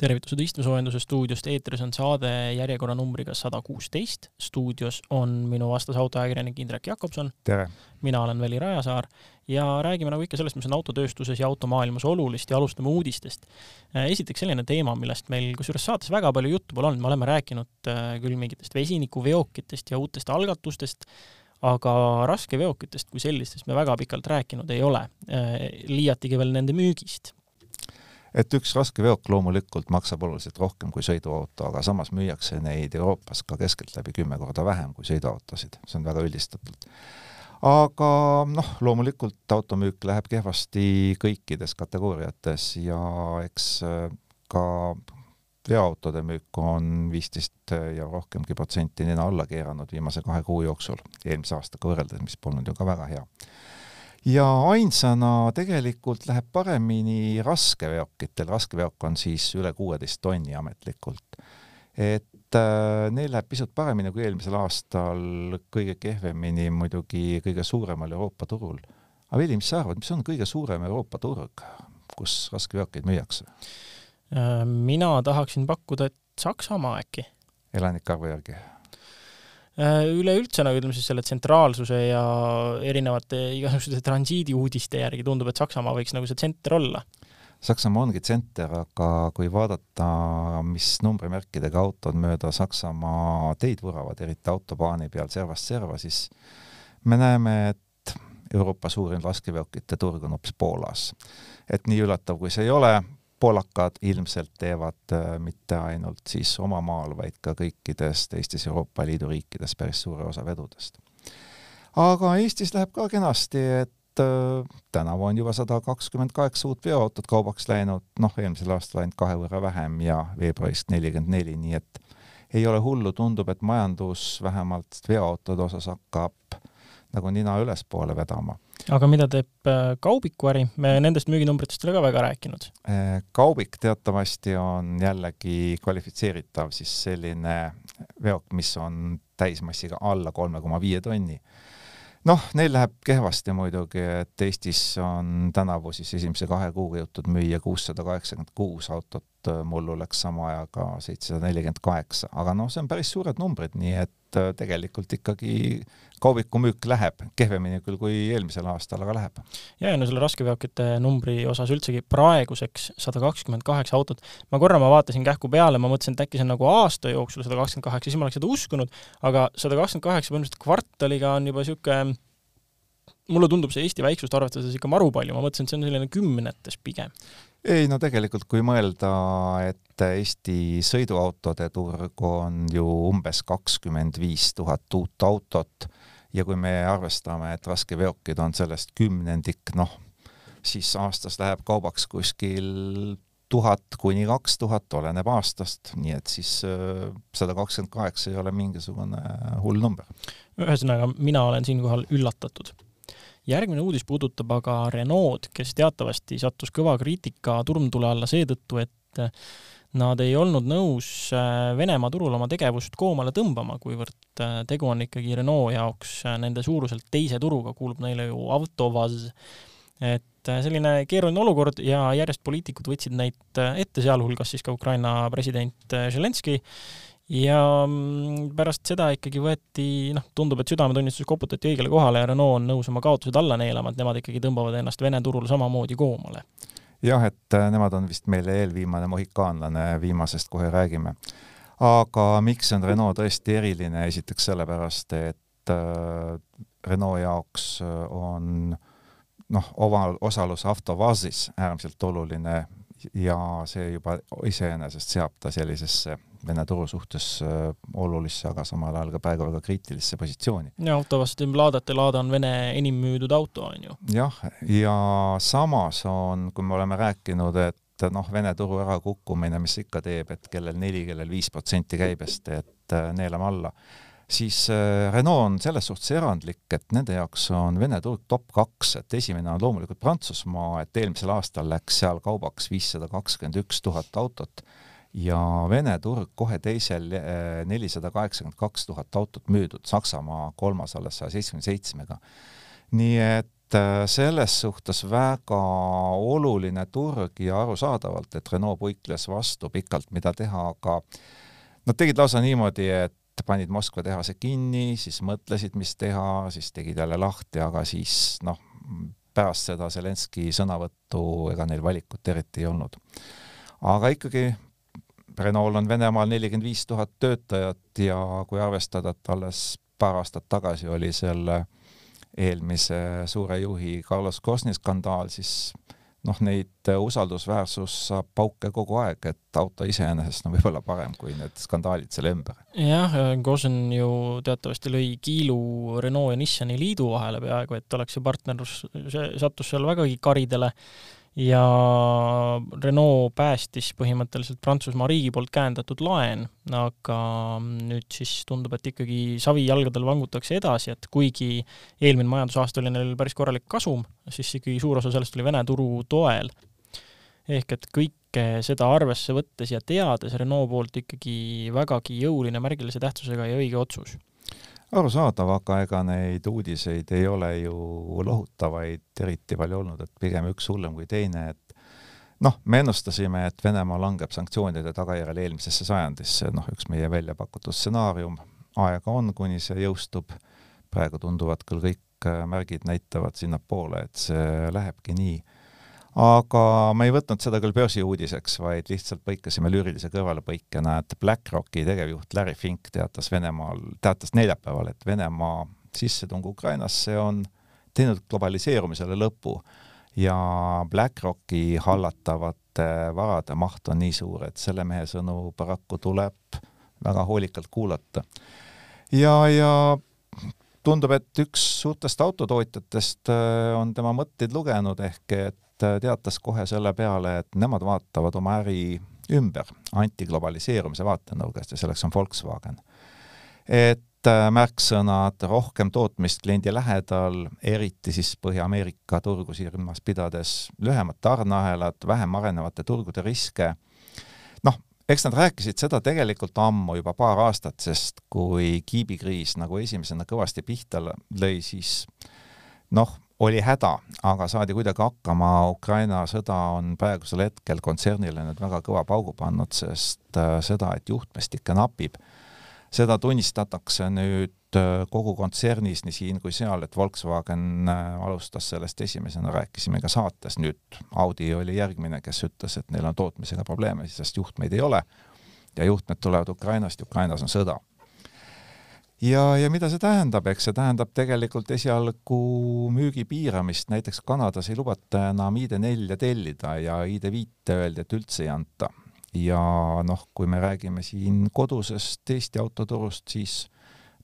tervitused istmesoojenduse stuudiost, eetris on saade järjekorranumbriga sada kuusteist. stuudios on minu vastas autoajakirjanik Indrek Jakobson. mina olen Veli Rajasaar ja räägime nagu ikka sellest, mis on autotööstuses ja automaailmas olulist ja alustame uudistest. Äh, esiteks selline teema, millest meil kusjuures saates väga palju juttu pole olnud, me oleme rääkinud äh, küll mingitest vesinikuveokitest ja uutest algatustest, aga raskeveokitest kui sellistest me väga pikalt rääkinud ei ole, äh, liiatigi veel nende müügist et üks raskeveok loomulikult maksab oluliselt rohkem kui sõiduauto, aga samas müüakse neid Euroopas ka keskeltläbi kümme korda vähem kui sõiduautosid, see on väga üldistatult. aga noh, loomulikult automüük läheb kehvasti kõikides kategooriates ja eks äh, ka veoautode müük on viisteist ja rohkemgi protsenti nina alla keeranud viimase kahe kuu jooksul, eelmise aastaga võrreldes, mis polnud ju ka väga hea ja ainsana tegelikult läheb paremini raskeveokitel, raskeveok on siis üle kuueteist tonni ametlikult. et äh, neil läheb pisut paremini kui eelmisel aastal, kõige kehvemini muidugi kõige suuremal Euroopa turul. aga Veli, mis sa arvad, mis on kõige suurem Euroopa turg, kus raskeveokeid müüakse? Äh, mina tahaksin pakkuda, et Saksamaa äkki. elanike arvu järgi üleüldse nagu ütleme siis selle tsentraalsuse ja erinevate igasuguste transiidiuudiste järgi tundub, et Saksamaa võiks nagu see tsenter olla. Saksamaa ongi tsenter, aga kui vaadata, mis numbrimärkidega autod mööda Saksamaa teid vuravad, eriti autobaani peal servast serva, siis me näeme, et Euroopa suurim raskeveokite turg on hoopis Poolas. et nii üllatav, kui see ei ole, poolakad ilmselt teevad äh, mitte ainult siis oma maal, vaid ka kõikides teistes Euroopa Liidu riikides päris suure osa vedudest. aga Eestis läheb ka kenasti, et äh, tänavu on juba sada kakskümmend kaheksa uut veoautot kaubaks läinud, noh, eelmisel aastal ainult kahe võrra vähem ja veebruarist nelikümmend neli, nii et ei ole hullu, tundub, et majandus vähemalt veoautode osas hakkab nagu nina ülespoole vedama aga mida teeb äh, Kaubiku äri, me nendest müüginumbritest ei ole ka väga rääkinud. Äh, Kaubik teatavasti on jällegi kvalifitseeritav siis selline veok, mis on täismassiga alla kolme koma viie tonni. noh, neil läheb kehvasti muidugi, et Eestis on tänavu siis esimese kahe kuuga jõutud müüa kuussada kaheksakümmend kuus autot, mullu läks sama ajaga seitsesada nelikümmend kaheksa, aga noh, see on päris suured numbrid, nii et äh, tegelikult ikkagi kaubiku müük läheb, kehvemini küll kui eelmisel aastal, aga läheb. ja, ja no selle raskeveokite numbri osas üldsegi praeguseks sada kakskümmend kaheksa autot, ma korra ma vaatasin kähku peale, ma mõtlesin, et äkki see on nagu aasta jooksul sada kakskümmend kaheksa, siis ma oleks seda uskunud, aga sada kakskümmend kaheksa põhimõtteliselt kvartaliga on juba niisugune mulle tundub see Eesti väiksust arvestades ikka maru palju, ma mõtlesin, et see on selline kümnetes pigem ei no tegelikult, kui mõelda, et Eesti sõiduautode turg on ju umbes kakskümmend viis tuhat uut autot ja kui me arvestame, et raskeveokid on sellest kümnendik, noh, siis aastas läheb kaubaks kuskil tuhat kuni kaks tuhat, oleneb aastast, nii et siis äh, sada kakskümmend kaheksa ei ole mingisugune hull number. ühesõnaga, mina olen siinkohal üllatatud järgmine uudis puudutab aga Renault, kes teatavasti sattus kõva kriitika turmtule alla seetõttu, et nad ei olnud nõus äh, Venemaa turul oma tegevust koomale tõmbama, kuivõrd äh, tegu on ikkagi Renault jaoks äh, nende suuruselt teise turuga, kuulub neile ju Avtovaz. et selline keeruline olukord ja järjest poliitikud võtsid neid ette, sealhulgas siis ka Ukraina president Zelenskõi ja mm, pärast seda ikkagi võeti, noh, tundub, et südametunnistus koputati õigele kohale ja Renault on nõus oma kaotused alla neelama, et nemad ikkagi tõmbavad ennast Vene turul samamoodi koomale. jah, et äh, nemad on vist meile eelviimane mohikaanlane, viimasest kohe räägime. aga miks on Renault tõesti eriline, esiteks sellepärast, et äh, Renault jaoks äh, on noh, omal osalus Avtovazis äärmiselt oluline ja see juba iseenesest seab ta sellisesse Vene turu suhtes äh, olulisse, aga samal ajal ka praegu väga kriitilisse positsiooni. ja autovast Ladate Lada on Vene enim müüdud auto, on ju. jah, ja samas on, kui me oleme rääkinud, et noh, Vene turu ärakukkumine, mis ikka teeb, et kellel neli, kellel viis protsenti käibest, et äh, neelame alla, siis äh, Renault on selles suhtes erandlik, et nende jaoks on Vene turg top kaks, et esimene on loomulikult Prantsusmaa, et eelmisel aastal läks seal kaubaks viissada kakskümmend üks tuhat autot ja Vene turg kohe teisel eh, nelisada kaheksakümmend kaks tuhat autot müüdud, Saksamaa kolmas alles saja seitsmekümne seitsmega. nii et äh, selles suhtes väga oluline turg ja arusaadavalt, et Renault puikles vastu pikalt, mida teha, aga nad tegid lausa niimoodi, et panid Moskva tehase kinni, siis mõtlesid, mis teha, siis tegid jälle lahti, aga siis noh, pärast seda Zelenski sõnavõttu ega neil valikut eriti ei olnud. aga ikkagi Renault on Venemaal nelikümmend viis tuhat töötajat ja kui arvestada, et alles paar aastat tagasi oli selle eelmise suure juhi Carlos Ghosni skandaal, siis noh, neid usaldusväärsus saab pauke kogu aeg, et auto iseenesest on võib-olla parem kui need skandaalid selle ümber. jah, Gosn ju teatavasti lõi kiilu Renault ja Nissani liidu vahele peaaegu, et oleks see partnerlus, see sattus seal vägagi karidele ja Renault päästis põhimõtteliselt Prantsusmaa riigi poolt käendatud laen, aga nüüd siis tundub, et ikkagi savi jalgadel vangutakse edasi, et kuigi eelmine majandusaasta oli neil päris korralik kasum, siis ikkagi suur osa sellest oli Vene turu toel. ehk et kõike seda arvesse võttes ja teades Renault poolt ikkagi vägagi jõuline, märgilise tähtsusega ja õige otsus arusaadav, aga ega neid uudiseid ei ole ju lohutavaid eriti palju olnud, et pigem üks hullem kui teine, et noh, me ennustasime, et Venemaa langeb sanktsioonide tagajärjel eelmisesse sajandisse, noh, üks meie välja pakutud stsenaarium, aega on, kuni see jõustub, praegu tunduvad küll kõik märgid näitavad sinnapoole, et see lähebki nii aga me ei võtnud seda küll börsiuudiseks, vaid lihtsalt põikasime lüürilise kõrvalepõikena, et BlackRocki tegevjuht Larry Fink teatas Venemaal, teatas neljapäeval, et Venemaa sissetung Ukrainasse on teinud globaliseerumisele lõpu ja BlackRocki hallatavate varade maht on nii suur, et selle mehe sõnu paraku tuleb väga hoolikalt kuulata. ja, ja tundub, et üks suurtest autotootjatest äh, on tema mõtteid lugenud, ehk et teatas kohe selle peale, et nemad vaatavad oma äri ümber antiglobaliseerumise vaatenurgast ja selleks on Volkswagen. et äh, märksõnad rohkem tootmist kliendi lähedal, eriti siis Põhja-Ameerika turgu silmas pidades, lühemad tarneahelad, vähem arenevate turgude riske, noh, eks nad rääkisid seda tegelikult ammu, juba paar aastat, sest kui kiibikriis nagu esimesena kõvasti pihta lõi, siis noh, oli häda, aga saadi kuidagi hakkama, Ukraina sõda on praegusel hetkel kontsernile nüüd väga kõva paugu pannud, sest äh, seda, et juhtmest ikka napib, seda tunnistatakse nüüd äh, kogu kontsernis nii siin kui seal, et Volkswagen äh, alustas sellest esimesena, rääkisime ka saates, nüüd Audi oli järgmine, kes ütles, et neil on tootmisega probleeme, sest juhtmeid ei ole. Ja juhtmed tulevad Ukrainast ja Ukrainas on sõda ja, ja mida see tähendab, eks see tähendab tegelikult esialgu müügi piiramist, näiteks Kanadas ei lubata enam ID4 tellida ja ID5 öeldi, et üldse ei anta. ja noh, kui me räägime siin kodusest Eesti autoturust, siis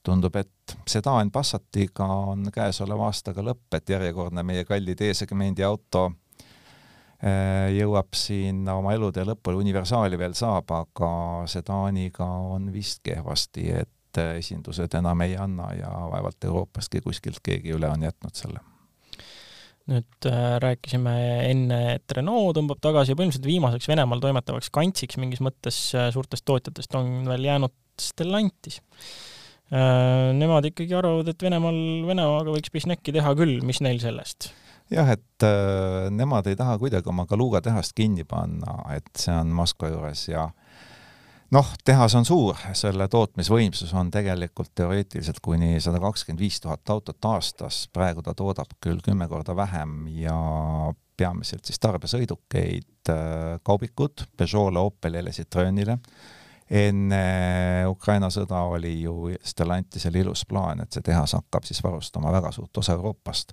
tundub, et Sedan Passatiga on käesoleva aastaga lõpp, et järjekordne meie kallid E-segmendi auto eh, jõuab siin oma elutee lõpule, universaali veel saab, aga Sedaniga on vist kehvasti, et et esindused enam ei anna ja vaevalt Euroopastki kuskilt keegi üle on jätnud selle nüüd äh, rääkisime enne, et Renault tõmbab tagasi ja põhimõtteliselt viimaseks Venemaal toimetavaks kantsiks mingis mõttes äh, suurtest tootjatest on veel jäänud Stellantis äh,. Nemad ikkagi arvavad, et Venemaal, Venemaaga võiks Bisnecki teha küll, mis neil sellest? jah, et äh, nemad ei taha kuidagi oma Kaluga tehast kinni panna, et see on Moskva juures ja äh, noh, tehas on suur, selle tootmisvõimsus on tegelikult teoreetiliselt kuni sada kakskümmend viis tuhat autot aastas, praegu ta toodab küll kümme korda vähem ja peamiselt siis tarbesõidukeid, äh, kaubikud Peugeot'le, Opelile, Citroenile. enne Ukraina sõda oli ju Stellantisel ilus plaan, et see tehas hakkab siis varustama väga suurt osa Euroopast.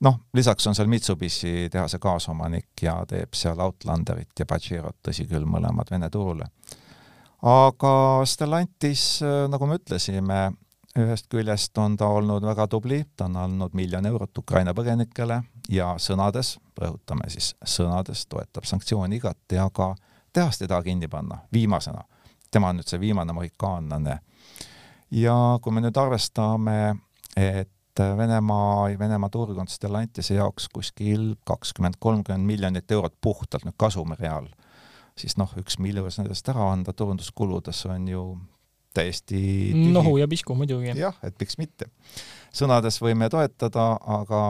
Noh, lisaks on seal Mitsubishi tehase kaasomanik ja teeb seal Outlanderit ja Pajerot, tõsi küll, mõlemad Vene turule aga Stellantis, äh, nagu me ütlesime, ühest küljest on ta olnud väga tubli, ta on andnud miljon eurot Ukraina põgenikele ja sõnades, rõhutame siis sõnades, toetab sanktsiooni igati, aga tehast ei taha kinni panna, viimasena. tema on nüüd see viimane mohikaanlane. ja kui me nüüd arvestame, et Venemaa, Venemaa turg on Stellantise jaoks kuskil kakskümmend, kolmkümmend miljonit eurot puhtalt nüüd kasumireal siis noh, üks miljon nendest ära anda turunduskuludes on ju täiesti tühi. nohu ja pisku muidugi. jah, et miks mitte. sõnades võime toetada, aga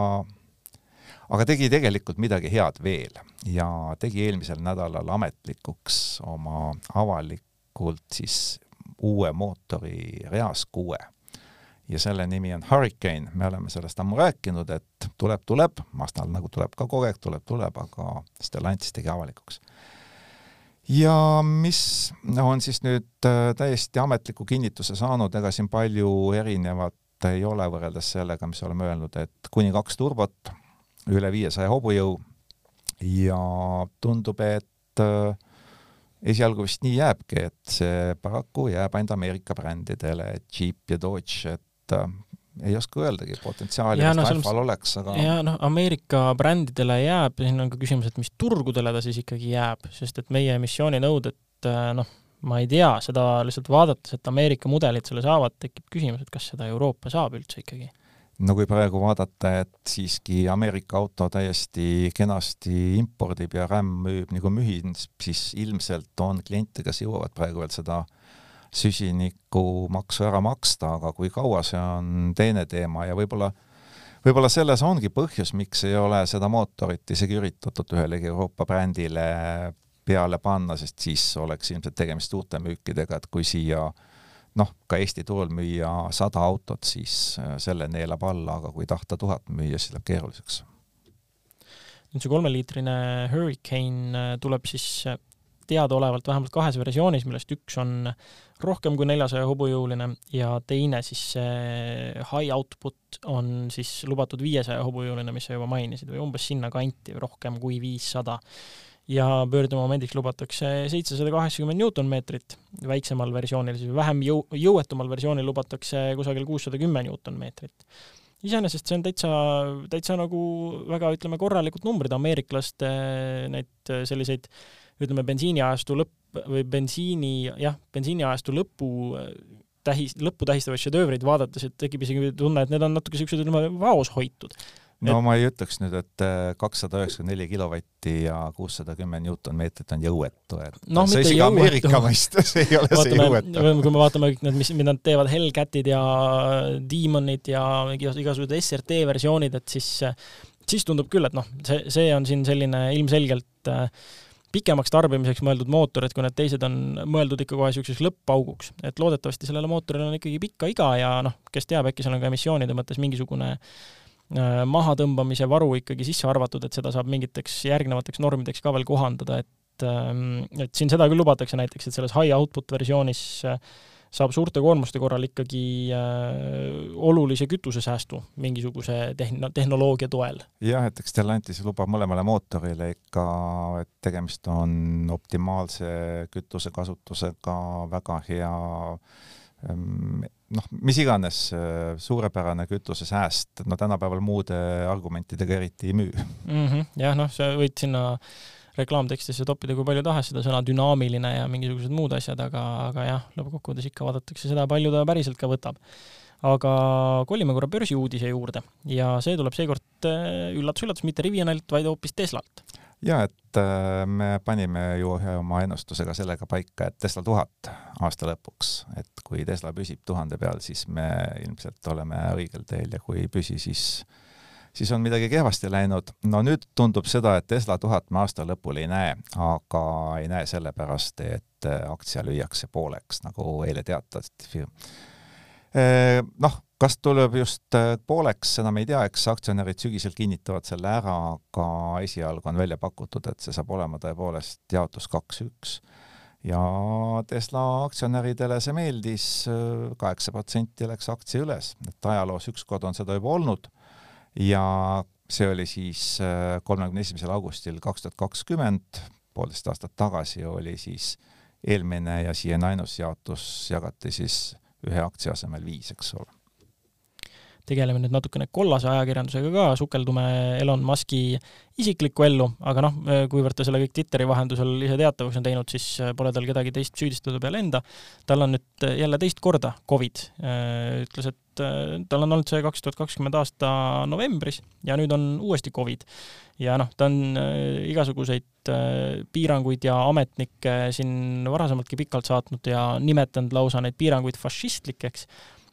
aga tegi tegelikult midagi head veel ja tegi eelmisel nädalal ametlikuks oma avalikult siis uue mootori Reas kuue. ja selle nimi on Hurricane, me oleme sellest ammu rääkinud, et tuleb, tuleb, Masnal nagu tuleb ka kogu aeg, tuleb, tuleb, aga Stellantis tegi avalikuks ja mis on siis nüüd äh, täiesti ametliku kinnituse saanud, ega siin palju erinevat ei ole võrreldes sellega, mis oleme öelnud, et kuni kaks turbot, üle viiesaja hobujõu. Ja tundub, et äh, esialgu vist nii jääbki, et see paraku jääb ainult Ameerika brändidele, Jeep ja Dodge, et äh, ei oska öeldagi, potentsiaali vist no, Alfal oleks, aga ja noh, Ameerika brändidele jääb, siin on ka küsimus, et mis turgudele ta siis ikkagi jääb, sest et meie emissiooninõuded, äh, noh, ma ei tea, seda lihtsalt vaadates, et Ameerika mudelid selle saavad, tekib küsimus, et kas seda Euroopa saab üldse ikkagi. No kui praegu vaadata, et siiski Ameerika auto täiesti kenasti impordib ja RAM müüb nagu mühin, siis ilmselt on kliente, kes jõuavad praegu veel seda süsinikumaksu ära maksta, aga kui kaua, see on teine teema ja võib-olla võib-olla selles ongi põhjus, miks ei ole seda mootorit isegi üritatud ühelegi Euroopa brändile peale panna, sest siis oleks ilmselt tegemist uute müükidega, et kui siia noh, ka Eesti turul müüa sada autot, siis äh, selle neelab alla, aga kui tahta tuhat müüa, siis läheb keeruliseks. nüüd see kolmeliitrine Hurricane äh, tuleb siis äh, teadaolevalt vähemalt kahes versioonis, millest üks on rohkem kui neljasaja hobujõuline ja teine siis see high output on siis lubatud viiesaja hobujõuline, mis sa juba mainisid, või umbes sinnakanti, rohkem kui viissada ja pöördemomendiks lubatakse seitsesada kaheksakümmend Newtonmeetrit, väiksemal versioonil, siis vähem jõu, jõuetumal versioonil lubatakse kusagil kuussada kümme Newtonmeetrit. iseenesest see on täitsa, täitsa nagu väga, ütleme, korralikud numbrid, ameeriklaste neid selliseid ütleme, bensiiniajastu lõpp või bensiini, jah, bensiiniajastu lõpu tähis, lõppu tähistavaid šedöövreid vaadates, et tekib isegi tunne, et need on natuke siuksed, ütleme, vaos hoitud no et... ma ei ütleks nüüd, et äh, kakssada üheksakümmend neli kilovatti ja kuussada kümme Newton-meetrit on jõuetu, et no, see isegi Ameerika mõistes ei ole vaatame, see jõuetu. kui me vaatame kõik need, mis, mida nad teevad, Hellcatid ja Demonid ja igasugused SRT versioonid, et siis, siis tundub küll, et noh, see, see on siin selline ilmselgelt äh, pikemaks tarbimiseks mõeldud mootor, et kui need teised on mõeldud ikka kohe niisuguseks lõpp-pauguks. et loodetavasti sellele mootorile on ikkagi pikka iga ja noh, kes teab, äkki seal on ka emissioonide mõttes mingisugune äh, mahatõmbamise varu ikkagi sisse arvatud, et seda saab mingiteks järgnevateks normideks ka veel kohandada, et ähm, et siin seda küll lubatakse näiteks, et selles high output versioonis äh, saab suurte koormuste korral ikkagi äh, olulise kütusesäästu mingisuguse tehn-, tehnoloogia toel. jah, et eks Stellantis lubab mõlemale mootorile ikka, et tegemist on optimaalse kütusekasutusega, väga hea ähm, noh, mis iganes äh, suurepärane kütusesääst, no tänapäeval muude argumentidega eriti ei müü mm. -hmm, jah, noh, sa võid sinna reklaamtekstisse toppida kui palju tahes seda sõna dünaamiline ja mingisugused muud asjad, aga, aga jah, lõppkokkuvõttes ikka vaadatakse seda, palju ta päriselt ka võtab. aga kolime korra börsiuudise juurde ja see tuleb seekord üllatus-üllatus, äh, mitte Rivianilt, vaid hoopis Teslalt. ja et äh, me panime ju ühe oma ennustusega sellega paika, et Tesla tuhat aasta lõpuks, et kui Tesla püsib tuhande peal, siis me ilmselt oleme õigel teel ja kui ei püsi, siis siis on midagi kehvasti läinud. no nüüd tundub seda, et Tesla tuhat me aasta lõpul ei näe, aga ei näe sellepärast, et aktsia lüüakse pooleks, nagu eile teatati. noh, kas tuleb just pooleks, seda me ei tea, eks aktsionärid sügisel kinnitavad selle ära, aga esialgu on välja pakutud, et see saab olema tõepoolest jaotus kaks-üks ja Tesla aktsionäridele see meeldis, kaheksa protsenti läks aktsia üles, et ajaloos ükskord on seda juba olnud ja see oli siis äh, kolmekümne esimesel augustil kaks tuhat kakskümmend, poolteist aastat tagasi oli siis eelmine ja siiani ainus jaotus jagati siis ühe aktsia asemel viis, eks ole tegeleme nüüd natukene kollase ajakirjandusega ka, sukeldume Elon Musk'i isiklikku ellu, aga noh, kuivõrd ta selle kõik Twitteri vahendusel ise teatavaks on teinud, siis pole tal kedagi teist süüdistada peale enda. tal on nüüd jälle teist korda Covid. ütles, et tal on olnud see kaks tuhat kakskümmend aasta novembris ja nüüd on uuesti Covid. ja noh, ta on igasuguseid piiranguid ja ametnikke siin varasemaltki pikalt saatnud ja nimetanud lausa neid piiranguid fašistlikeks,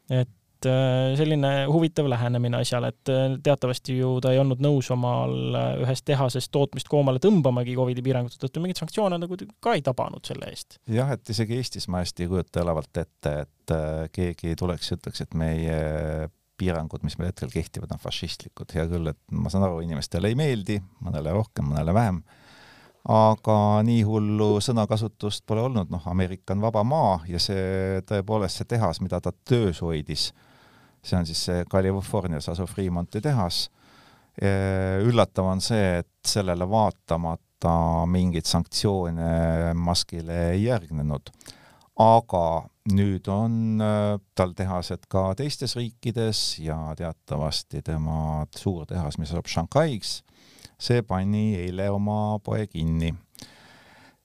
et et äh, selline huvitav lähenemine asjale, et äh, teatavasti ju ta ei olnud nõus omal ühes tehases tootmist koomale tõmbamagi Covidi piirangute tõttu, mingeid sanktsioone nagu ka ei tabanud selle eest. jah, et isegi Eestis ma hästi ei kujuta elavalt ette, et keegi tuleks ja ütleks, et meie piirangud, mis meil hetkel kehtivad, on fašistlikud. hea küll, et ma saan aru, inimestele ei meeldi, mõnele rohkem, mõnele vähem aga nii hullu sõnakasutust pole olnud, noh, Ameerika on vaba maa ja see tõepoolest see tehas, mida ta töös hoidis, see on siis see Californias asuv Fremonti tehas. üllatav on see, et sellele vaatamata mingeid sanktsioone Muskile ei järgnenud. aga nüüd on äh, tal tehased ka teistes riikides ja teatavasti tema suur tehas, mis asub Shanghai's see pani eile oma poe kinni.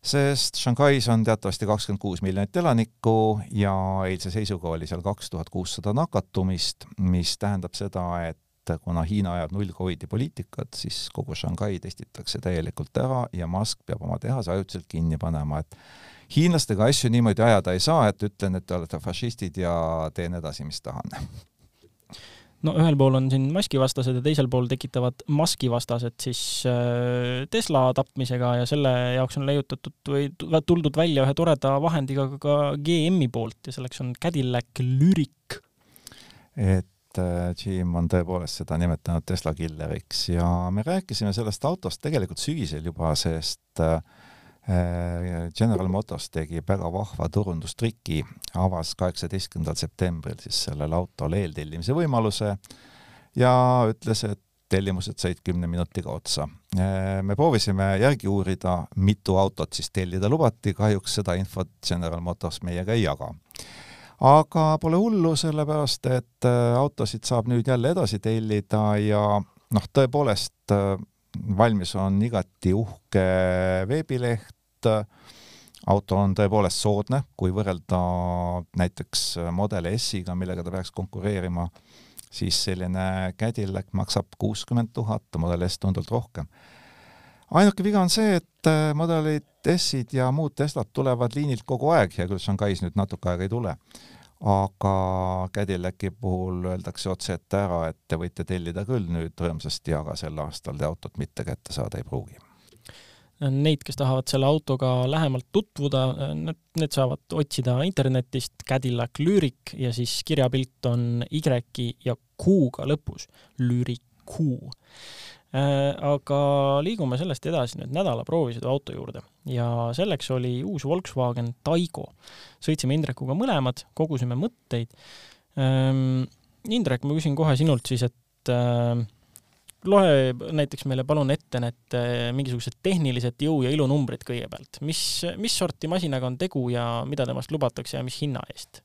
Sest Shanghais on teatavasti kakskümmend kuus miljonit elanikku ja eilse seisuga oli seal kaks tuhat kuussada nakatumist, mis tähendab seda, et kuna Hiina ajab null Covidi poliitikat, siis kogu Shanghai testitakse täielikult ära ja Musk peab oma tehase ajutiselt kinni panema, et hiinlastega asju niimoodi ajada ei saa, et ütlen, et te olete fašistid ja teen edasi, mis tahan no ühel pool on siin maskivastased ja teisel pool tekitavad maskivastased siis äh, Tesla tapmisega ja selle jaoks on leiutatud või tuldud välja ühe toreda vahendiga ka GM-i poolt ja selleks on Cadillac Lyric. et äh, Jim on tõepoolest seda nimetanud Tesla killeriks ja me rääkisime sellest autost tegelikult sügisel juba, sest äh, General Motors tegi väga vahva turundustriki, avas kaheksateistkümnendal septembril siis sellele autole eeltellimise võimaluse ja ütles, et tellimused said kümne minutiga otsa. Äh, me proovisime järgi uurida, mitu autot siis tellida lubati, kahjuks seda infot General Motors meiega ei jaga. aga pole hullu, sellepärast et äh, autosid saab nüüd jälle edasi tellida ja noh, tõepoolest valmis on igati uhke veebileht, auto on tõepoolest soodne, kui võrrelda näiteks Model S-iga, millega ta peaks konkureerima, siis selline Cadillac maksab kuuskümmend tuhat, Model S tunduvalt rohkem. ainuke viga on see, et Modelid S-id ja muud Teslad tulevad liinilt kogu aeg, hea küll, Shanghais nüüd natuke aega ei tule aga Cadillaci puhul öeldakse otse ette ära, et te võite tellida küll nüüd rõõmsasti, aga sel aastal te autot mitte kätte saada ei pruugi. Neid, kes tahavad selle autoga lähemalt tutvuda, need, need saavad otsida internetist Cadillac Lyric ja siis kirjapilt on Y-i ja Q-ga lõpus, Lyric Q aga liigume sellest edasi nüüd nädala proovisõiduauto juurde ja selleks oli uus Volkswagen Taigo. sõitsime Indrekuga mõlemad, kogusime mõtteid. Ähm, Indrek, ma küsin kohe sinult siis, et äh, loe näiteks meile palun ette need äh, mingisugused tehnilised jõu- ja ilunumbrid kõigepealt. mis, mis sorti masinaga on tegu ja mida temast lubatakse ja mis hinna eest?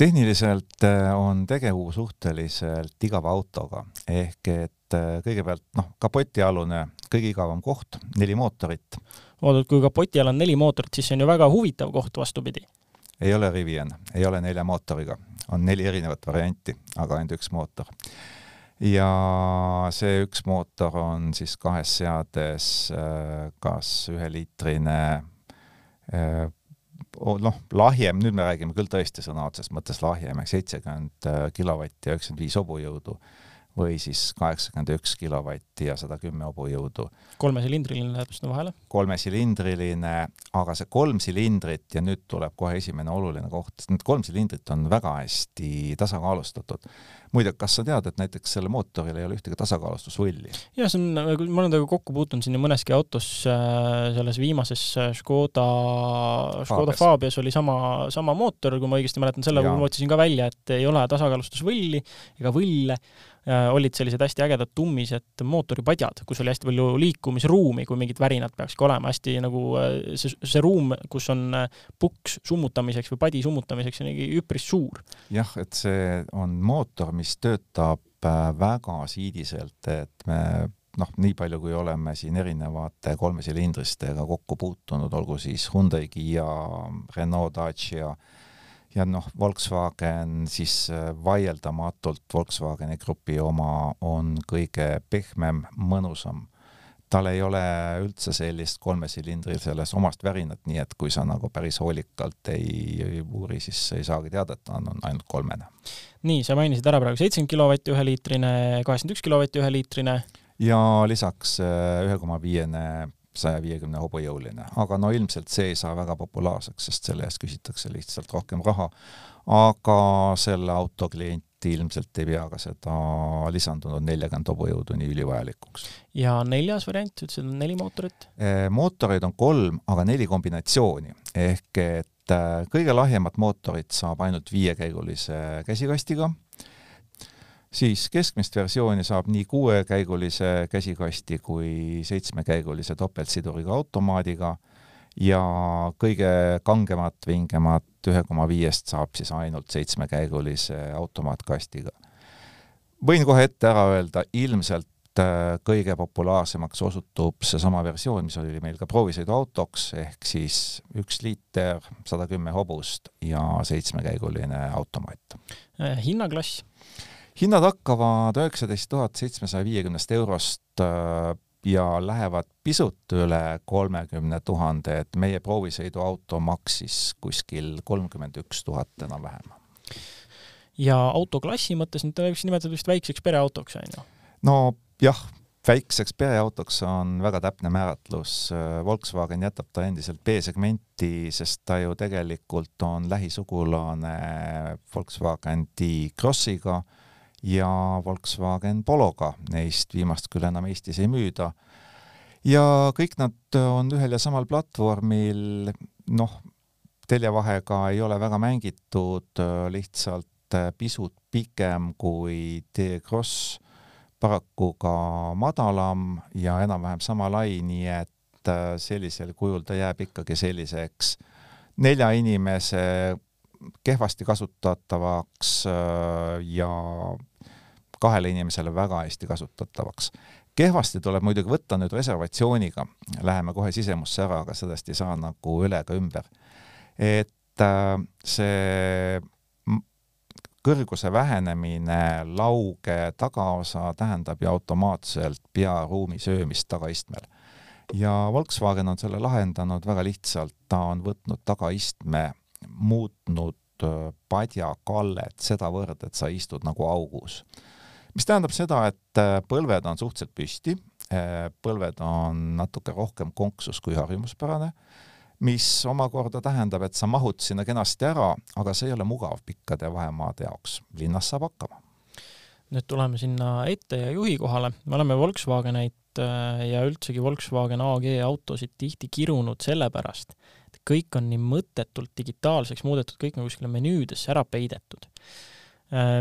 Tehniliselt on tegu suhteliselt igava autoga, ehk et äh, kõigepealt noh, kapotialune kõige igavam koht, neli mootorit. oodad, kui kapoti all on neli mootorit, siis see on ju väga huvitav koht, vastupidi. ei ole Rivian, ei ole nelja mootoriga, on neli erinevat varianti, aga ainult üks mootor. ja see üks mootor on siis kahes seades äh, kas üheliitrine äh, noh, lahjem, nüüd me räägime küll tõesti sõna otseses mõttes lahjem, ehk seitsekümmend kilovatti ja üheksakümmend viis hobujõudu või siis kaheksakümmend üks kilovatti ja sada kümme hobujõudu. kolmesilindriline läheb sinna vahele? kolmesilindriline, aga see kolm silindrit ja nüüd tuleb kohe esimene oluline koht, need kolm silindrit on väga hästi tasakaalustatud. muide, kas sa tead, et näiteks sellel mootoril ei ole ühtegi tasakaalustusvõlli? jah, see on, ma olen temaga kokku puutunud siin mõneski autos, äh, selles viimases Škoda, Škoda Fabias oli sama, sama mootor, kui ma õigesti mäletan, selle puhul ma otsisin ka välja, et ei ole tasakaalustusvõlli ega võlle olid sellised hästi ägedad tummised mootoripadjad, kus oli hästi palju liikumisruumi, kui mingid värinad peakski olema, hästi nagu äh, see, see ruum, kus on äh, puks summutamiseks või padi summutamiseks, on üpris suur. jah, et see on mootor, mis töötab väga siidiselt, et me noh, nii palju, kui oleme siin erinevate kolmesilindristega kokku puutunud, olgu siis Hyundai, Kiia, Renault, Dacia äh,, ja noh, Volkswagen siis äh, vaieldamatult Volkswageni grupi oma on kõige pehmem, mõnusam. tal ei ole üldse sellist kolmesilindril selles omast värinat, nii et kui sa nagu päris hoolikalt ei, ei uuri, siis ei saagi teada, et ta on, on ainult kolmene. nii, sa mainisid ära praegu seitsekümmend kilovatti üheliitrine, kaheksakümmend üks kilovatti üheliitrine. ja lisaks äh, ühe koma viiene saja viiekümne hobujõuline, aga no ilmselt see ei saa väga populaarseks, sest selle eest küsitakse lihtsalt rohkem raha. aga selle auto klient ilmselt ei pea ka seda lisandunud neljakümmend hobujõudu nii ülivajalikuks. ja neljas variant, ütlesid on neli mootorit? mootoreid on kolm, aga neli kombinatsiooni ehk et äh, kõige lahjemat mootorit saab ainult viiekäigulise käsikastiga, siis keskmist versiooni saab nii kuuekäigulise käsikasti kui seitsmekäigulise topeltsiduriga automaadiga ja kõige kangemat, vingemat ühe koma viiest saab siis ainult seitsmekäigulise automaatkastiga. võin kohe ette ära öelda, ilmselt äh, kõige populaarsemaks osutub seesama versioon, mis oli meil ka proovisõiduautoks, ehk siis üks liiter, sada kümme hobust ja seitsmekäiguline automaat. Äh, hinnaklass? Hinnad hakkavad üheksateist tuhat seitsmesaja viiekümnest eurost äh, ja lähevad pisut üle kolmekümne tuhande, et meie proovisõiduauto maksis kuskil kolmkümmend üks tuhat enam-vähem. ja autoklassi mõttes nüüd võiks nimetada vist väikseks pereautoks, on ju? no jah, väikseks pereautoks on väga täpne määratlus, Volkswagen jätab ta endiselt B-segmenti, sest ta ju tegelikult on lähisugulane Volkswagen D-Crossiga ja Volkswagen Pologa, neist viimast küll enam Eestis ei müüda. ja kõik nad on ühel ja samal platvormil, noh, teljevahega ei ole väga mängitud, lihtsalt pisut pikem kui T-Cross, paraku ka madalam ja enam-vähem sama lai, nii et sellisel kujul ta jääb ikkagi selliseks nelja inimese kehvasti kasutatavaks ja kahele inimesele väga hästi kasutatavaks. kehvasti tuleb muidugi võtta nüüd reservatsiooniga, läheme kohe sisemusse ära, aga sellest ei saa nagu üle ega ümber. et äh, see kõrguse vähenemine, lauge tagaosa tähendab ju automaatselt pearuumi söömist tagaistmel. ja Volkswagen on selle lahendanud väga lihtsalt, ta on võtnud tagaistme, muutnud äh, padjakallet sedavõrd, et sa istud nagu augus mis tähendab seda, et äh, põlved on suhteliselt püsti, äh, põlved on natuke rohkem konksus kui harjumuspärane, mis omakorda tähendab, et sa mahud sinna kenasti ära, aga see ei ole mugav pikkade vahemaade jaoks. linnas saab hakkama. nüüd tuleme sinna ette ja juhi kohale, me oleme Volkswagenit äh, ja üldsegi Volkswagen AG autosid tihti kirunud sellepärast, et kõik on nii mõttetult digitaalseks muudetud, kõik on kuskile menüüdesse ära peidetud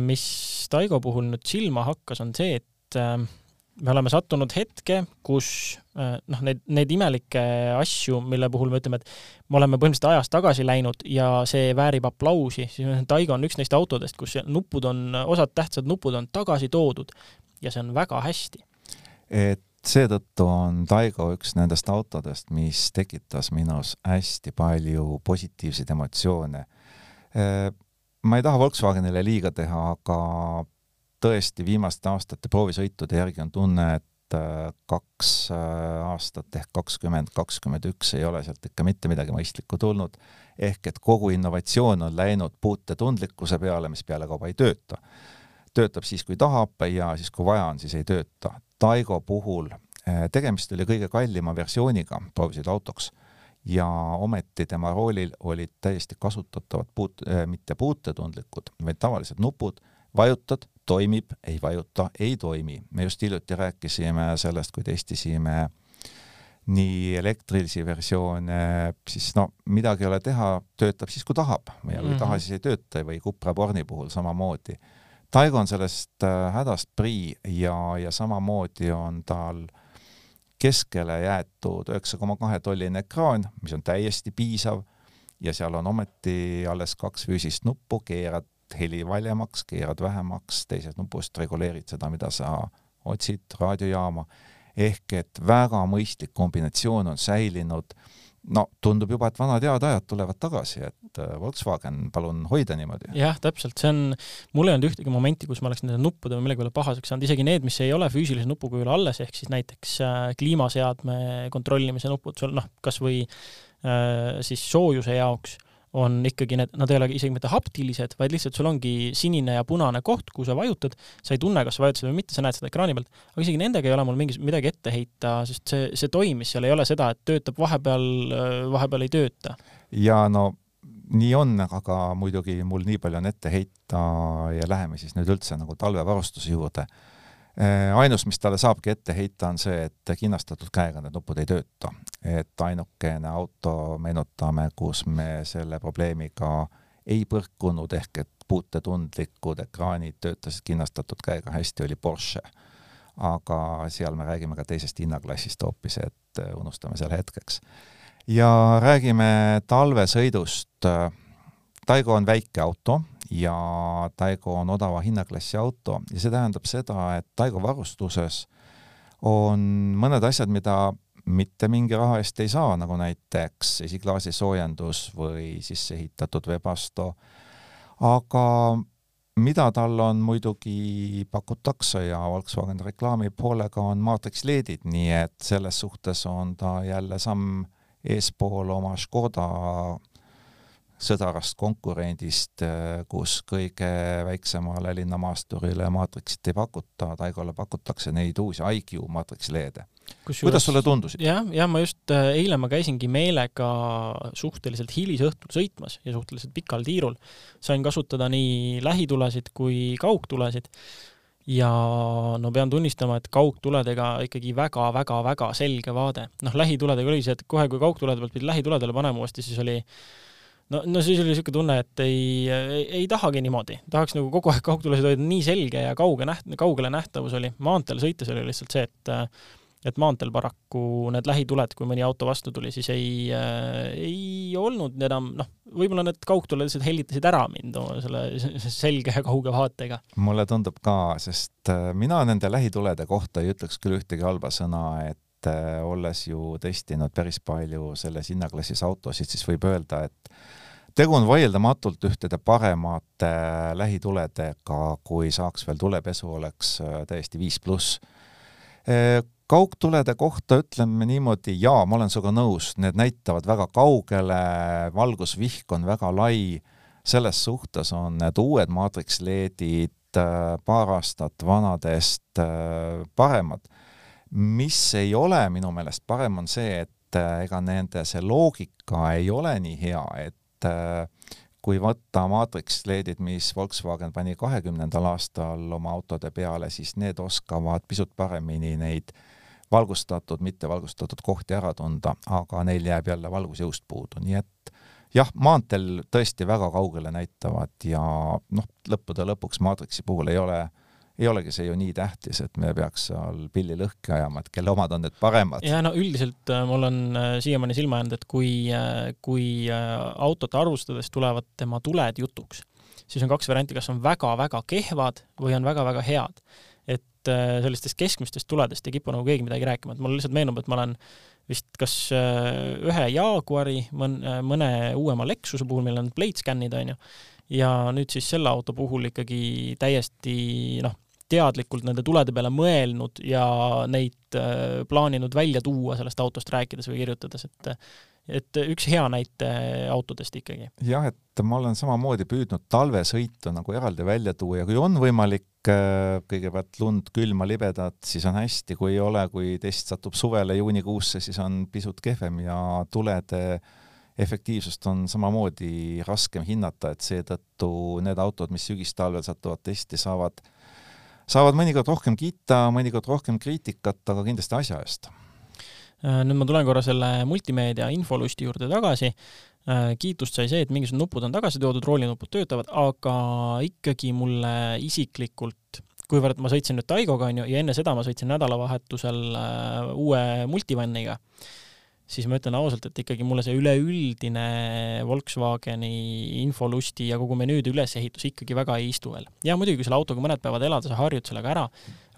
mis Taigo puhul nüüd silma hakkas, on see, et äh, me oleme sattunud hetke, kus äh, noh, neid, neid imelikke asju, mille puhul me ütleme, et me oleme põhimõtteliselt ajas tagasi läinud ja see väärib aplausi, siis Taigo on üks neist autodest, kus nupud on, osad tähtsad nupud on tagasi toodud ja see on väga hästi. et seetõttu on Taigo üks nendest autodest, mis tekitas minus hästi palju positiivseid emotsioone ma ei taha Volkswagenile liiga teha, aga tõesti viimaste aastate proovisõitude järgi on tunne, et äh, kaks äh, aastat ehk kakskümmend, kakskümmend üks ei ole sealt ikka mitte midagi mõistlikku tulnud. ehk et kogu innovatsioon on läinud puutetundlikkuse peale, mis pealekauba ei tööta. töötab siis, kui tahab ja siis, kui vaja on, siis ei tööta. Taigo puhul äh, tegemist oli kõige kallima versiooniga proovisõiduautoks ja ometi tema roolil olid täiesti kasutatavad puut- äh,, mitte puutetundlikud, vaid tavalised nupud, vajutad, toimib, ei vajuta, ei toimi. me just hiljuti rääkisime sellest, kui testisime nii elektrilisi versioone, siis no midagi ei ole teha, töötab siis, kui tahab ja kui mm -hmm. taha, siis ei tööta või Cupra Borni puhul samamoodi. Taigo on sellest äh, hädast prii ja, ja samamoodi on tal äh, keskele jäetud üheksa koma kahe tolline ekraan, mis on täiesti piisav. Ja seal on ometi alles kaks füüsist nuppu, keerad heli valjemaks, keerad vähemaks, teisest nupust reguleerid seda, mida sa otsid, raadiojaama, ehk et väga mõistlik kombinatsioon on säilinud, no tundub juba, et vanad head ajad tulevad tagasi, et äh, Volkswagen, palun hoida niimoodi. jah, täpselt, see on, mul ei olnud ühtegi momenti, kus ma oleks nende nuppude või millegi peale pahaseks saanud, isegi need, mis ei ole füüsilise nupukujul alles, ehk siis näiteks äh, kliimaseadme kontrollimise nupud, sul noh, kas või äh, siis soojuse jaoks on ikkagi need, nad ei ole isegi mitte haptilised, vaid lihtsalt sul ongi sinine ja punane koht, kuhu sa vajutad, sa ei tunne, kas sa vajutasid või mitte, sa näed seda ekraani pealt, aga isegi nendega ei ole mul mingis, midagi ette heita, sest see, see toimis, seal ei ole seda, et töötab vahepeal, vahepeal ei tööta. ja no nii on, aga muidugi mul nii palju on ette heita ja läheme siis nüüd üldse nagu talvevarustuse juurde ainus, mis talle saabki ette heita, on see, et kinnastatud käega need nupud ei tööta. et ainukene auto, meenutame, kus me selle probleemiga ei põrkunud, ehk et puutetundlikud ekraanid töötasid kinnastatud käega hästi, oli Porsche. aga seal me räägime ka teisest hinnaklassist hoopis, et unustame selle hetkeks. ja räägime talvesõidust. Taigo on väike auto, ja Taigo on odava hinnaklassi auto. Ja see tähendab seda, et Taigo varustuses on mõned asjad, mida mitte mingi raha eest ei saa, nagu näiteks esiklaasi soojendus või sisse ehitatud Webasto, aga mida tal on muidugi pakutakse ja Volkswagen reklaami poolega on Matrix LED-id, nii et selles suhtes on ta jälle samm eespool oma Škoda sõdarast konkurendist, äh, kus kõige väiksemale linnamaasturile maatriksit ei pakuta, Taigole pakutakse neid uusi IQ maatriks LED-e. kuidas sulle tundusid? jah, ja ma just äh, eile ma käisingi meelega suhteliselt hilisõhtul sõitmas ja suhteliselt pikal tiirul. sain kasutada nii lähitulesid kui kaugtulesid ja no pean tunnistama, et kaugtuledega ikkagi väga-väga-väga selge vaade. noh, lähituledega oli see, et kohe, kui kaugtulede pealt pidi lähituledele panema uuesti, siis oli no, no siis oli niisugune tunne, et ei, ei, ei tahagi niimoodi, tahaks nagu kogu aeg kaugtulesid hoida, nii selge ja kauge näht-, kaugele nähtavus oli. maanteel sõites oli lihtsalt see, et et maanteel paraku need lähituled, kui mõni auto vastu tuli, siis ei ei olnud enam, noh, võib-olla need kaugtuled lihtsalt hellitasid ära mind no, selle selge ja kauge vaatega. mulle tundub ka, sest äh, mina nende lähitulede kohta ei ütleks küll ühtegi halba sõna, et äh, olles ju testinud päris palju selles hinnaklassis autosid, siis võib öelda, et tegu on vaieldamatult ühtede paremate äh, lähituledega, kui saaks veel tulepesu, oleks äh, täiesti viis pluss. Äh, kaugtulede kohta ütleme niimoodi, jaa, ma olen sinuga nõus, need näitavad väga kaugele, valgusvihk on väga lai, selles suhtes on need uued maatriks LED-id paar aastat vanadest paremad. mis ei ole minu meelest parem, on see, et ega nende see loogika ei ole nii hea, et et äh, kui võtta Matrix LED-id, mis Volkswagen pani kahekümnendal aastal oma autode peale, siis need oskavad pisut paremini neid valgustatud, mittevalgustatud kohti ära tunda, aga neil jääb jälle valgusjõust puudu, nii et jah, maanteel tõesti väga kaugele näitavad ja noh, lõppude lõpuks Matrixi puhul ei ole ei olegi see ju nii tähtis, et me peaks seal pilli lõhki ajama, et kelle omad on need paremad. ja no üldiselt äh, mul on äh, siiamaani silma jäänud, et kui, äh, kui autot arvustades tulevad tema tuled jutuks, siis on kaks varianti, kas on väga-väga kehvad või on väga-väga head. et sellistest keskmistest tuledest ei kipu nagu keegi midagi rääkima, et mul lihtsalt meenub, et ma olen vist kas ühe Jaguari, mõne, mõne uuema Lexuse puhul, millel on plate scan'id, onju, ja nüüd siis selle auto puhul ikkagi täiesti noh, teadlikult nende tulede peale mõelnud ja neid äh, plaaninud välja tuua sellest autost rääkides või kirjutades, et et üks hea näite autodest ikkagi. jah, et ma olen samamoodi püüdnud talvesõitu nagu eraldi välja tuua ja kui on võimalik äh, kõigepealt lund, külma, libedat, siis on hästi, kui ei ole, kui test satub suvele, juunikuusse, siis on pisut kehvem ja tulede efektiivsust on samamoodi raskem hinnata, et seetõttu need autod, mis sügistalvel satuvad testi, saavad äh, saavad mõnikord rohkem kiita, mõnikord rohkem kriitikat, aga kindlasti asja eest. Äh, nüüd ma tulen korra selle multimeedia infolusti juurde tagasi. Äh, kiitust sai see, et mingisugused nupud on tagasi toodud, roolinupud töötavad, aga ikkagi mulle isiklikult kuivõrd ma sõitsin nüüd Taigoga onju ja enne seda ma sõitsin nädalavahetusel äh, uue multivanniga, siis ma ütlen ausalt, et ikkagi mulle see üleüldine Volkswageni infolusti ja kogu menüüde ülesehitus ikkagi väga ei istu veel. ja muidugi, kui selle autoga mõned päevad elada, sa harjud sellega ära,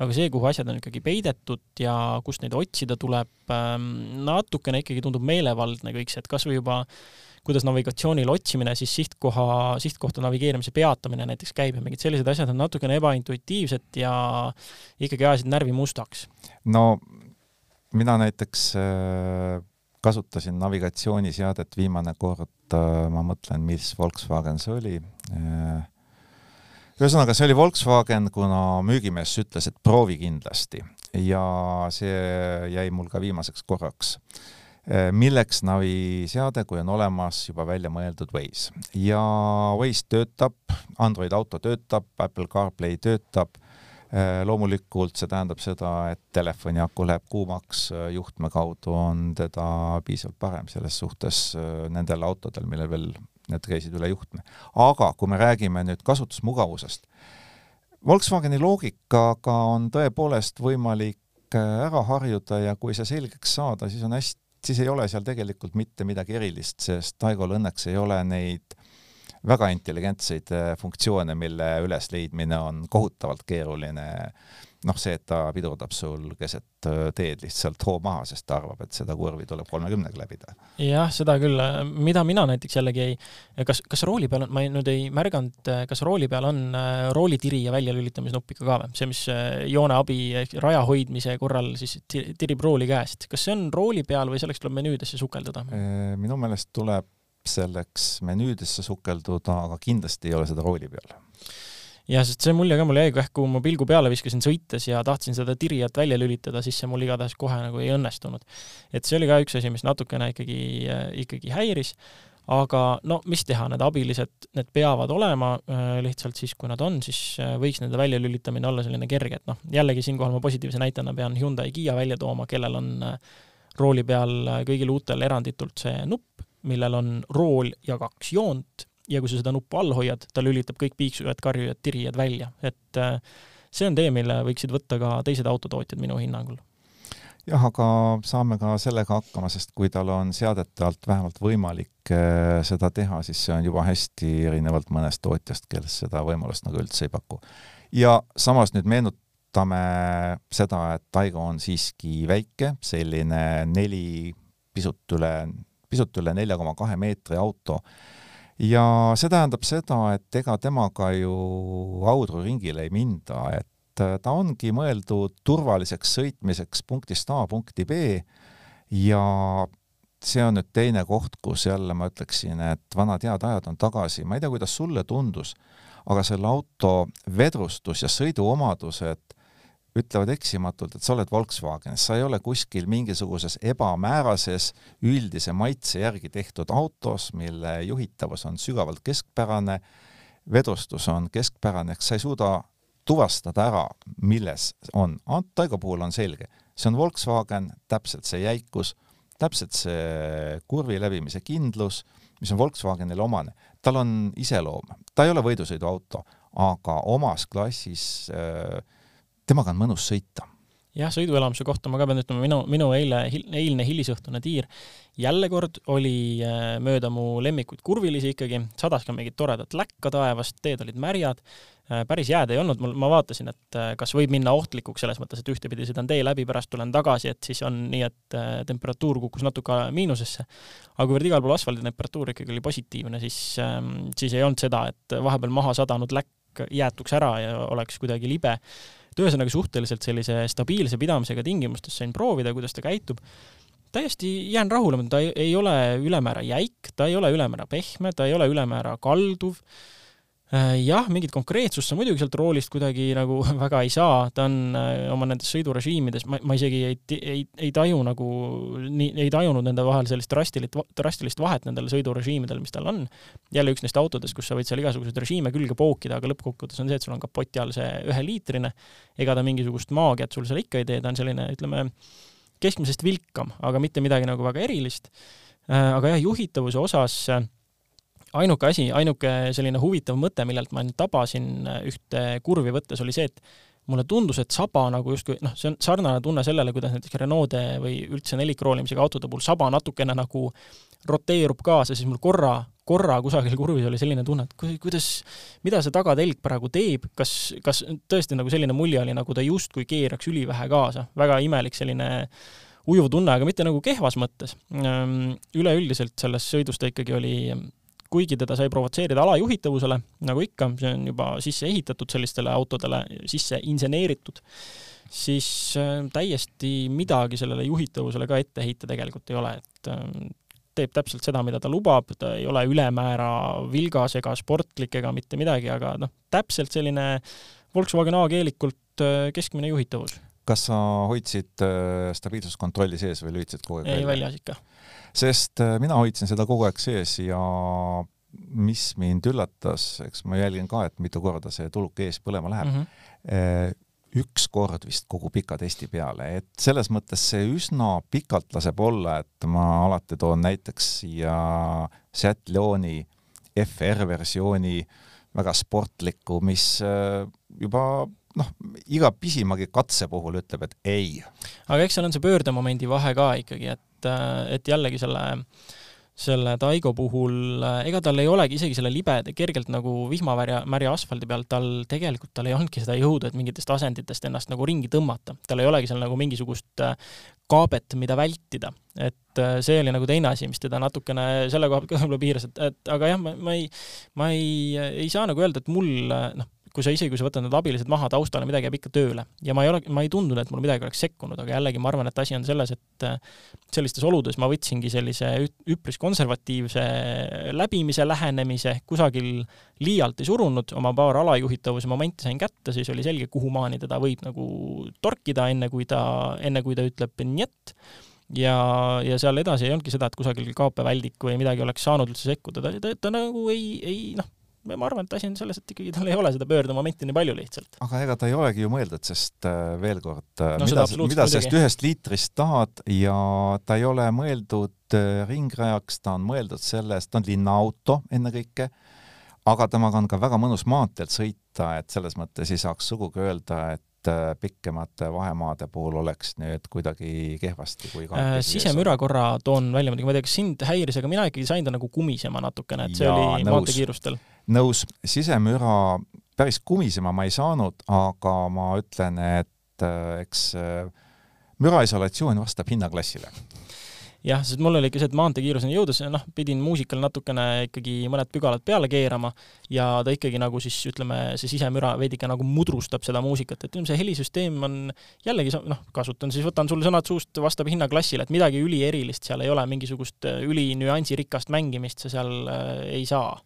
aga see, kuhu asjad on ikkagi peidetud ja kust neid otsida tuleb, ähm, natukene ikkagi tundub meelevaldne kõik see, et kas või juba kuidas navigatsioonil otsimine, siis sihtkoha, sihtkohta navigeerimise peatamine näiteks käib ja mingid sellised asjad on natukene ebaintuitiivsed ja ikkagi ajasid närvi mustaks. no mina näiteks äh, kasutasin navigatsiooniseadet viimane kord, äh, ma mõtlen, mis Volkswagen see oli. Äh, ühesõnaga, see oli Volkswagen, kuna müügimees ütles, et proovi kindlasti ja see jäi mul ka viimaseks korraks. Äh, milleks naviseade, kui on olemas juba välja mõeldud Waze ja Waze töötab, Android auto töötab, Apple CarPlay töötab loomulikult see tähendab seda, et telefoni aku läheb kuumaks, äh, juhtme kaudu on teda piisavalt parem selles suhtes äh, nendel autodel, millel veel need käisid üle juhtme. aga kui me räägime nüüd kasutusmugavusest, Volkswageni loogikaga on tõepoolest võimalik ära harjuda ja kui see selgeks saada, siis on hästi, siis ei ole seal tegelikult mitte midagi erilist, sest Taigol õnneks ei ole neid väga intelligentseid äh, funktsioone, mille ülesleidmine on kohutavalt keeruline. noh, see, et ta pidurdab sul keset äh, teed lihtsalt hoo maha, sest ta arvab, et seda kurvi tuleb kolmekümnega läbida. jah, seda küll, mida mina näiteks jällegi ei, kas, kas rooli peal on, ma ei, nüüd ei märganud, kas rooli peal on äh, roolitiri ja väljalülitamisnupp ikka ka või? see, mis jooneabi ehk raja hoidmise korral siis tirib rooli käest, kas see on rooli peal või selleks tuleb menüüdesse sukeldada? minu meelest tuleb selleks menüüdesse sukelduda, aga kindlasti ei ole seda rooli peal. jah, sest see mulje ka mul jäi, kui ma pilgu peale viskasin sõites ja tahtsin seda tirijat välja lülitada, siis see mul igatahes kohe nagu ei õnnestunud. et see oli ka üks asi, mis natukene ikkagi, ikkagi häiris, aga no mis teha, need abilised, need peavad olema, lihtsalt siis, kui nad on, siis võiks nende väljalülitamine olla selline kerge, et noh, jällegi siinkohal ma positiivse näitena pean Hyundai Kiia välja tooma, kellel on rooli peal kõigil uutel eranditult see nupp, millel on rool ja kaks joont ja kui sa seda nuppu all hoiad, ta lülitab kõik piiksujad, karjujad, tirijad välja, et äh, see on tee, mille võiksid võtta ka teised autotootjad minu hinnangul. jah, aga saame ka sellega hakkama, sest kui tal on seadete alt vähemalt võimalik äh, seda teha, siis see on juba hästi erinevalt mõnest tootjast, kes seda võimalust nagu üldse ei paku. ja samas nüüd meenutame seda, et Taigo on siiski väike, selline neli, pisut üle pisut üle nelja koma kahe meetri auto. ja see tähendab seda, et ega temaga ju audruringile ei minda, et äh, ta ongi mõeldud turvaliseks sõitmiseks punktist A punkti B ja see on nüüd teine koht, kus jälle ma ütleksin, et vanad head ajad on tagasi, ma ei tea, kuidas sulle tundus, aga selle auto vedrustus ja sõiduomadused ütlevad eksimatult, et sa oled Volkswagenis, sa ei ole kuskil mingisuguses ebamäärases üldise maitse järgi tehtud autos, mille juhitavus on sügavalt keskpärane, vedustus on keskpärane, ehk sa ei suuda tuvastada ära, milles on. Taigo puhul on selge, see on Volkswagen, täpselt see jäikus, täpselt see kurvi läbimise kindlus, mis on Volkswagenile omane. tal on iseloom, ta ei ole võidusõiduauto, aga omas klassis äh, temaga on mõnus sõita. jah, sõiduelamuse kohta ma ka pean ütlema, minu, minu eile, eilne hilisõhtune tiir jälle kord oli äh, mööda mu lemmikuid kurvilisi ikkagi, sadas ka mingit toredat läkka taevast, teed olid märjad, äh, päris jääd ei olnud, mul, ma vaatasin, et äh, kas võib minna ohtlikuks selles mõttes, et ühtepidi sõidan tee läbi, pärast tulen tagasi, et siis on nii, et temperatuur kukkus natuke miinusesse. aga kuivõrd igal pool asfaldi temperatuur ikkagi oli positiivne, siis, ähm, siis ei olnud seda, et vahepeal maha sadanud läkk jäätuks ära ja oleks kuidagi libe et ühesõnaga suhteliselt sellise stabiilse pidamisega tingimustes sain proovida, kuidas ta käitub. täiesti jään rahule, ta ei, ole ülemäära jäik, ta ei ole ülemäära pehme, ta ei ole ülemäära kalduv jah, mingit konkreetsust sa muidugi sealt roolist kuidagi nagu väga ei saa, ta on äh, oma nendes sõidurežiimides, ma, ma isegi ei, ei, ei taju nagu, nii, ei tajunud nende vahel sellist drastilit, drastilist vahet nendel sõidurežiimidel, mis tal on. jälle üks neist autodest, kus sa võid seal igasuguseid režiime külge pookida, aga lõppkokkuvõttes on see, et sul on kapoti all see üheliitrine, ega ta mingisugust maagiat sul seal ikka ei tee, ta on selline, ütleme, keskmisest vilkam, aga mitte midagi nagu väga erilist. Äh, aga jah, juhitavuse osas ainuke asi, ainuke selline huvitav mõte, millelt ma nüüd tabasin äh, ühte kurvi võttes, oli see, et mulle tundus, et saba nagu justkui noh, see on sarnane tunne sellele, kuidas näiteks Renault'e või üldse nelikroolimisega autode puhul saba natukene nagu roteerub kaasa, siis mul korra, korra kusagil kurvis oli selline tunne, et kuidas, mida see tagatelg praegu teeb, kas, kas tõesti nagu selline mulje oli, nagu ta justkui keeraks ülivähe kaasa, väga imelik selline ujuv tunne, aga mitte nagu kehvas mõttes. üleüldiselt selles sõidus ta ikkagi oli kuigi teda sai provotseerida alajuhitavusele, nagu ikka, see on juba sisse ehitatud sellistele autodele, sisse inseneeritud, siis äh, täiesti midagi sellele juhitavusele ka ette heita tegelikult ei ole, et äh, teeb täpselt seda, mida ta lubab, ta ei ole ülemäära vilgas ega sportlik ega mitte midagi, aga noh, täpselt selline Volkswagen A-keelikult äh, keskmine juhitavus. kas sa hoidsid stabiilsuskontrolli sees või lülitasid kogu aeg välja? ei, väljas ikka sest äh, mina hoidsin seda kogu aeg sees ja mis mind üllatas, eks ma jälgin ka, et mitu korda see tuluke ees põlema läheb mm. -hmm. üks kord vist kogu pika testi peale, et selles mõttes see üsna pikalt laseb olla, et ma alati toon näiteks siia Seat Leoni FR versiooni väga sportlikku, mis äh, juba noh, iga pisimagi katse puhul ütleb, et ei. aga eks seal on see pöördemomendi vahe ka ikkagi, et et, et jällegi selle selle Taigo puhul, ega tal ei olegi isegi selle libeda, kergelt nagu vihmavärja, märja asfaldi peal, tal tegelikult, tal ei olnudki seda jõudu, et mingitest asenditest ennast nagu ringi tõmmata. tal ei olegi seal nagu mingisugust äh, kaabet, mida vältida. et äh, see oli nagu teine asi, mis teda natukene selle koha pealt ka võib-olla piiras, et, et aga jah, ma, ma ei, ma ei, ei saa nagu öelda, et mul noh, kui sa isegi, kui sa võtad need abilised maha taustale, midagi jääb ikka tööle. ja ma ei ole, ma ei tundnud, et mul midagi oleks sekkunud, aga jällegi ma arvan, et asi on selles, et äh, sellistes oludes ma võtsingi sellise üpris konservatiivse läbimise lähenemise, kusagil liialt ei surunud, oma paar alajuhitavuse momenti sain kätte, siis oli selge, kuhumaani teda võib nagu torkida, enne kui ta, enne kui ta ütleb njett ja, ja seal edasi ei olnudki seda, et kusagil kaape-väldik või midagi oleks saanud üldse sekkuda, ta, ta, ta nagu ei, ei noh, ma arvan, et asi on selles, et ikkagi tal ei ole seda pöördemomenti nii palju lihtsalt. aga ega ta ei olegi ju mõeldud, sest äh, veel kord äh, no,, mida, mida sellest ühest liitrist tahad ja ta ei ole mõeldud äh, ringrajaks, ta on mõeldud sellest, ta on linnaauto ennekõike, aga temaga on ka väga mõnus maanteelt sõita, et selles mõttes ei saaks sugugi öelda, et pikemate vahemaade puhul oleks nüüd kuidagi kehvasti, kui äh, sisemüra korra toon välja muidugi, ma ei tea, kas sind häiris, aga mina ikkagi sain ta nagu kumisema natukene, et see ja, oli maanteekiirustel. Nõus, sisemüra päris kumisema ma ei saanud, aga ma ütlen, et äh, eks äh, müraisolatsioon vastab hinnaklassile. Jah, sest mul oli ikka see, et maanteekiiruseni jõudes, noh, pidin muusikale natukene ikkagi mõned pügalad peale keerama ja ta ikkagi nagu siis ütleme, see sisemüra veidike nagu mudrustab seda muusikat, et see helisüsteem on jällegi, noh, kasutan siis, võtan sul sõnad suust, vastab hinnaklassile, et midagi ülierilist seal ei ole, mingisugust äh, ülinüansirikast mängimist sa seal ei saa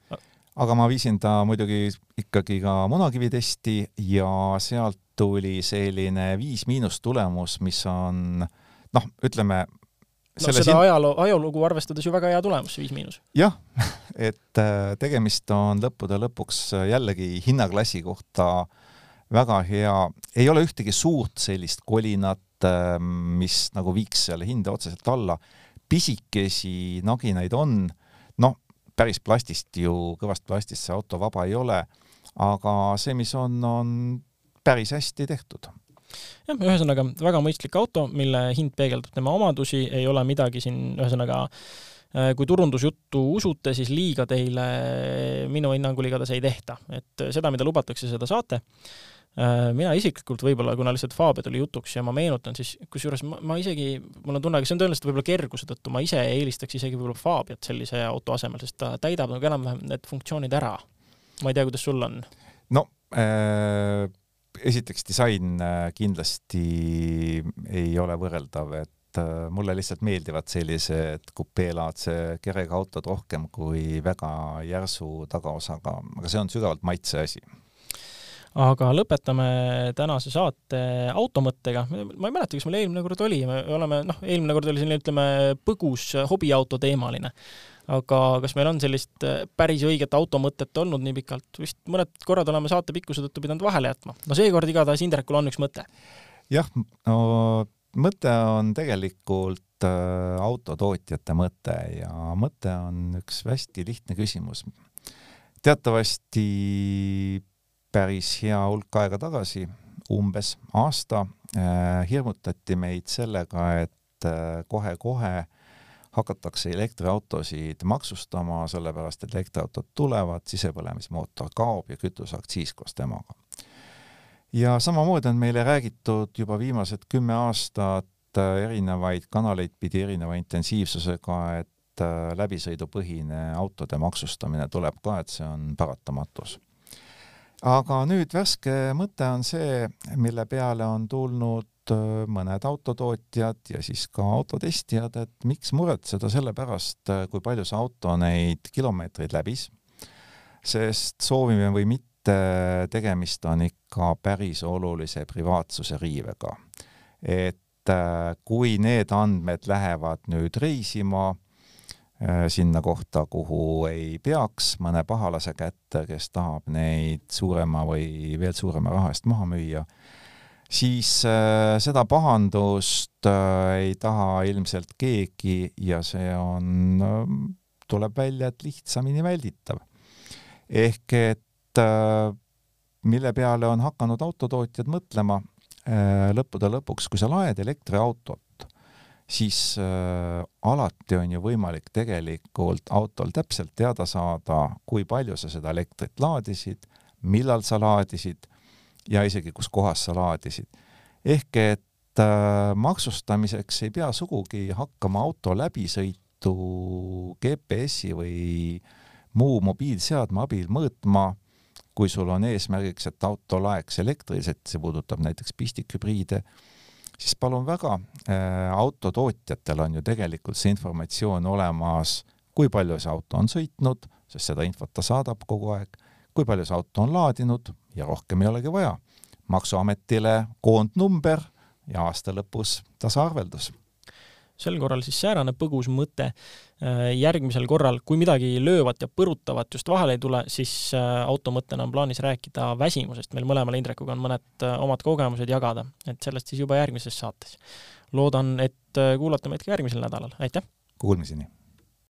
aga ma viisin ta muidugi ikkagi ka munakivitesti ja sealt tuli selline viis miinus tulemus, mis on noh, ütleme no seda hin... ajaloo, ajalugu arvestades ju väga hea tulemus, viis miinus. jah, et äh, tegemist on lõppude lõpuks äh, jällegi hinnaklassi kohta väga hea, ei ole ühtegi suurt sellist kolinat, äh, mis nagu viiks selle hinde otseselt alla. pisikesi naginaid on, päris plastist ju, kõvast plastist see auto vaba ei ole, aga see, mis on, on päris hästi tehtud jah, ühesõnaga väga mõistlik auto, mille hind peegeldab tema omadusi, ei ole midagi siin, ühesõnaga äh, kui turundusjuttu usute, siis liiga teile minu hinnangul igatahes ei tehta, et seda, mida lubatakse, seda saate. Äh, mina isiklikult võib-olla, kuna lihtsalt Fabia tuli jutuks ja ma meenutan, siis kusjuures ma, ma isegi, mul on tunne, aga see on tõenäoliselt võib-olla kerguse tõttu, ma ise eelistaks isegi võib-olla Fabiat sellise auto asemel, sest ta täidab nagu enam-vähem need funktsioonid ära. ma ei tea, kuidas sul on? no äh esiteks disain äh, kindlasti ei ole võrreldav, et äh, mulle lihtsalt meeldivad sellised kupeelaadse kerega autod rohkem kui väga järsu tagaosaga, aga see on sügavalt maitse asi aga lõpetame tänase saate automõttega. ma ei mäleta, kas meil eelmine kord oli, me oleme, noh, eelmine kord oli selline, ütleme, põgus hobiauto teemaline aga kas meil on sellist äh, päris õiget automõtet olnud nii pikalt, vist mõned korrad oleme saate pikkuse tõttu pidanud vahele jätma. no seekord igatahes Indrekul on üks mõte. jah, no mõte on tegelikult äh, autotootjate mõte ja mõte on üks hästi lihtne küsimus. teatavasti päris hea hulk aega tagasi umbes aasta hirmutati meid sellega, et kohe-kohe hakatakse elektriautosid maksustama, sellepärast et elektriautod tulevad, sisepõlemismootor kaob ja kütuseaktsiis koos temaga. ja samamoodi on meile räägitud juba viimased kümme aastat erinevaid kanaleid pidi erineva intensiivsusega, et läbisõidupõhine autode maksustamine tuleb ka, et see on paratamatus aga nüüd värske mõte on see, mille peale on tulnud äh, mõned autotootjad ja siis ka autotestijad, et miks muretseda selle pärast, äh, kui palju see auto neid kilomeetreid läbis, sest soovime või mitte, tegemist on ikka päris olulise privaatsuse riivega. et äh, kui need andmed lähevad nüüd reisima sinna kohta, kuhu ei peaks, mõne pahalase kätte, kes tahab neid suurema või veel suurema raha eest maha müüa, siis äh, seda pahandust äh, ei taha ilmselt keegi ja see on, tuleb välja, et lihtsamini välditav. ehk et mille peale on hakanud autotootjad mõtlema, lõppude lõpuks, kui sa laed elektriautot, siis äh, alati on ju võimalik tegelikult autol täpselt teada saada, kui palju sa seda elektrit laadisid, millal sa laadisid ja isegi kus kohas sa laadisid. ehk et äh, maksustamiseks ei pea sugugi hakkama auto läbisõitu GPS-i või muu mobiilseadme abil mõõtma, kui sul on eesmärgiks, et auto laeks elektriliselt, see puudutab näiteks pistikhübriide siis palun väga, äh, autotootjatel on ju tegelikult see informatsioon olemas, kui palju see auto on sõitnud, sest seda infot ta saadab kogu aeg, kui palju see auto on laadinud ja rohkem ei olegi vaja. maksuametile koondnumber ja aasta lõpus tasaarveldus sel korral siis säärane põgus mõte. Äh, järgmisel korral, kui midagi löövat ja põrutavat just vahele ei tule, siis äh, automõttena on plaanis rääkida väsimusest, meil mõlemal Indrekuga on mõned äh, omad kogemused jagada, et sellest siis juba järgmises saates. loodan, et kuulate meid ka järgmisel nädalal, aitäh! Kuulmiseni!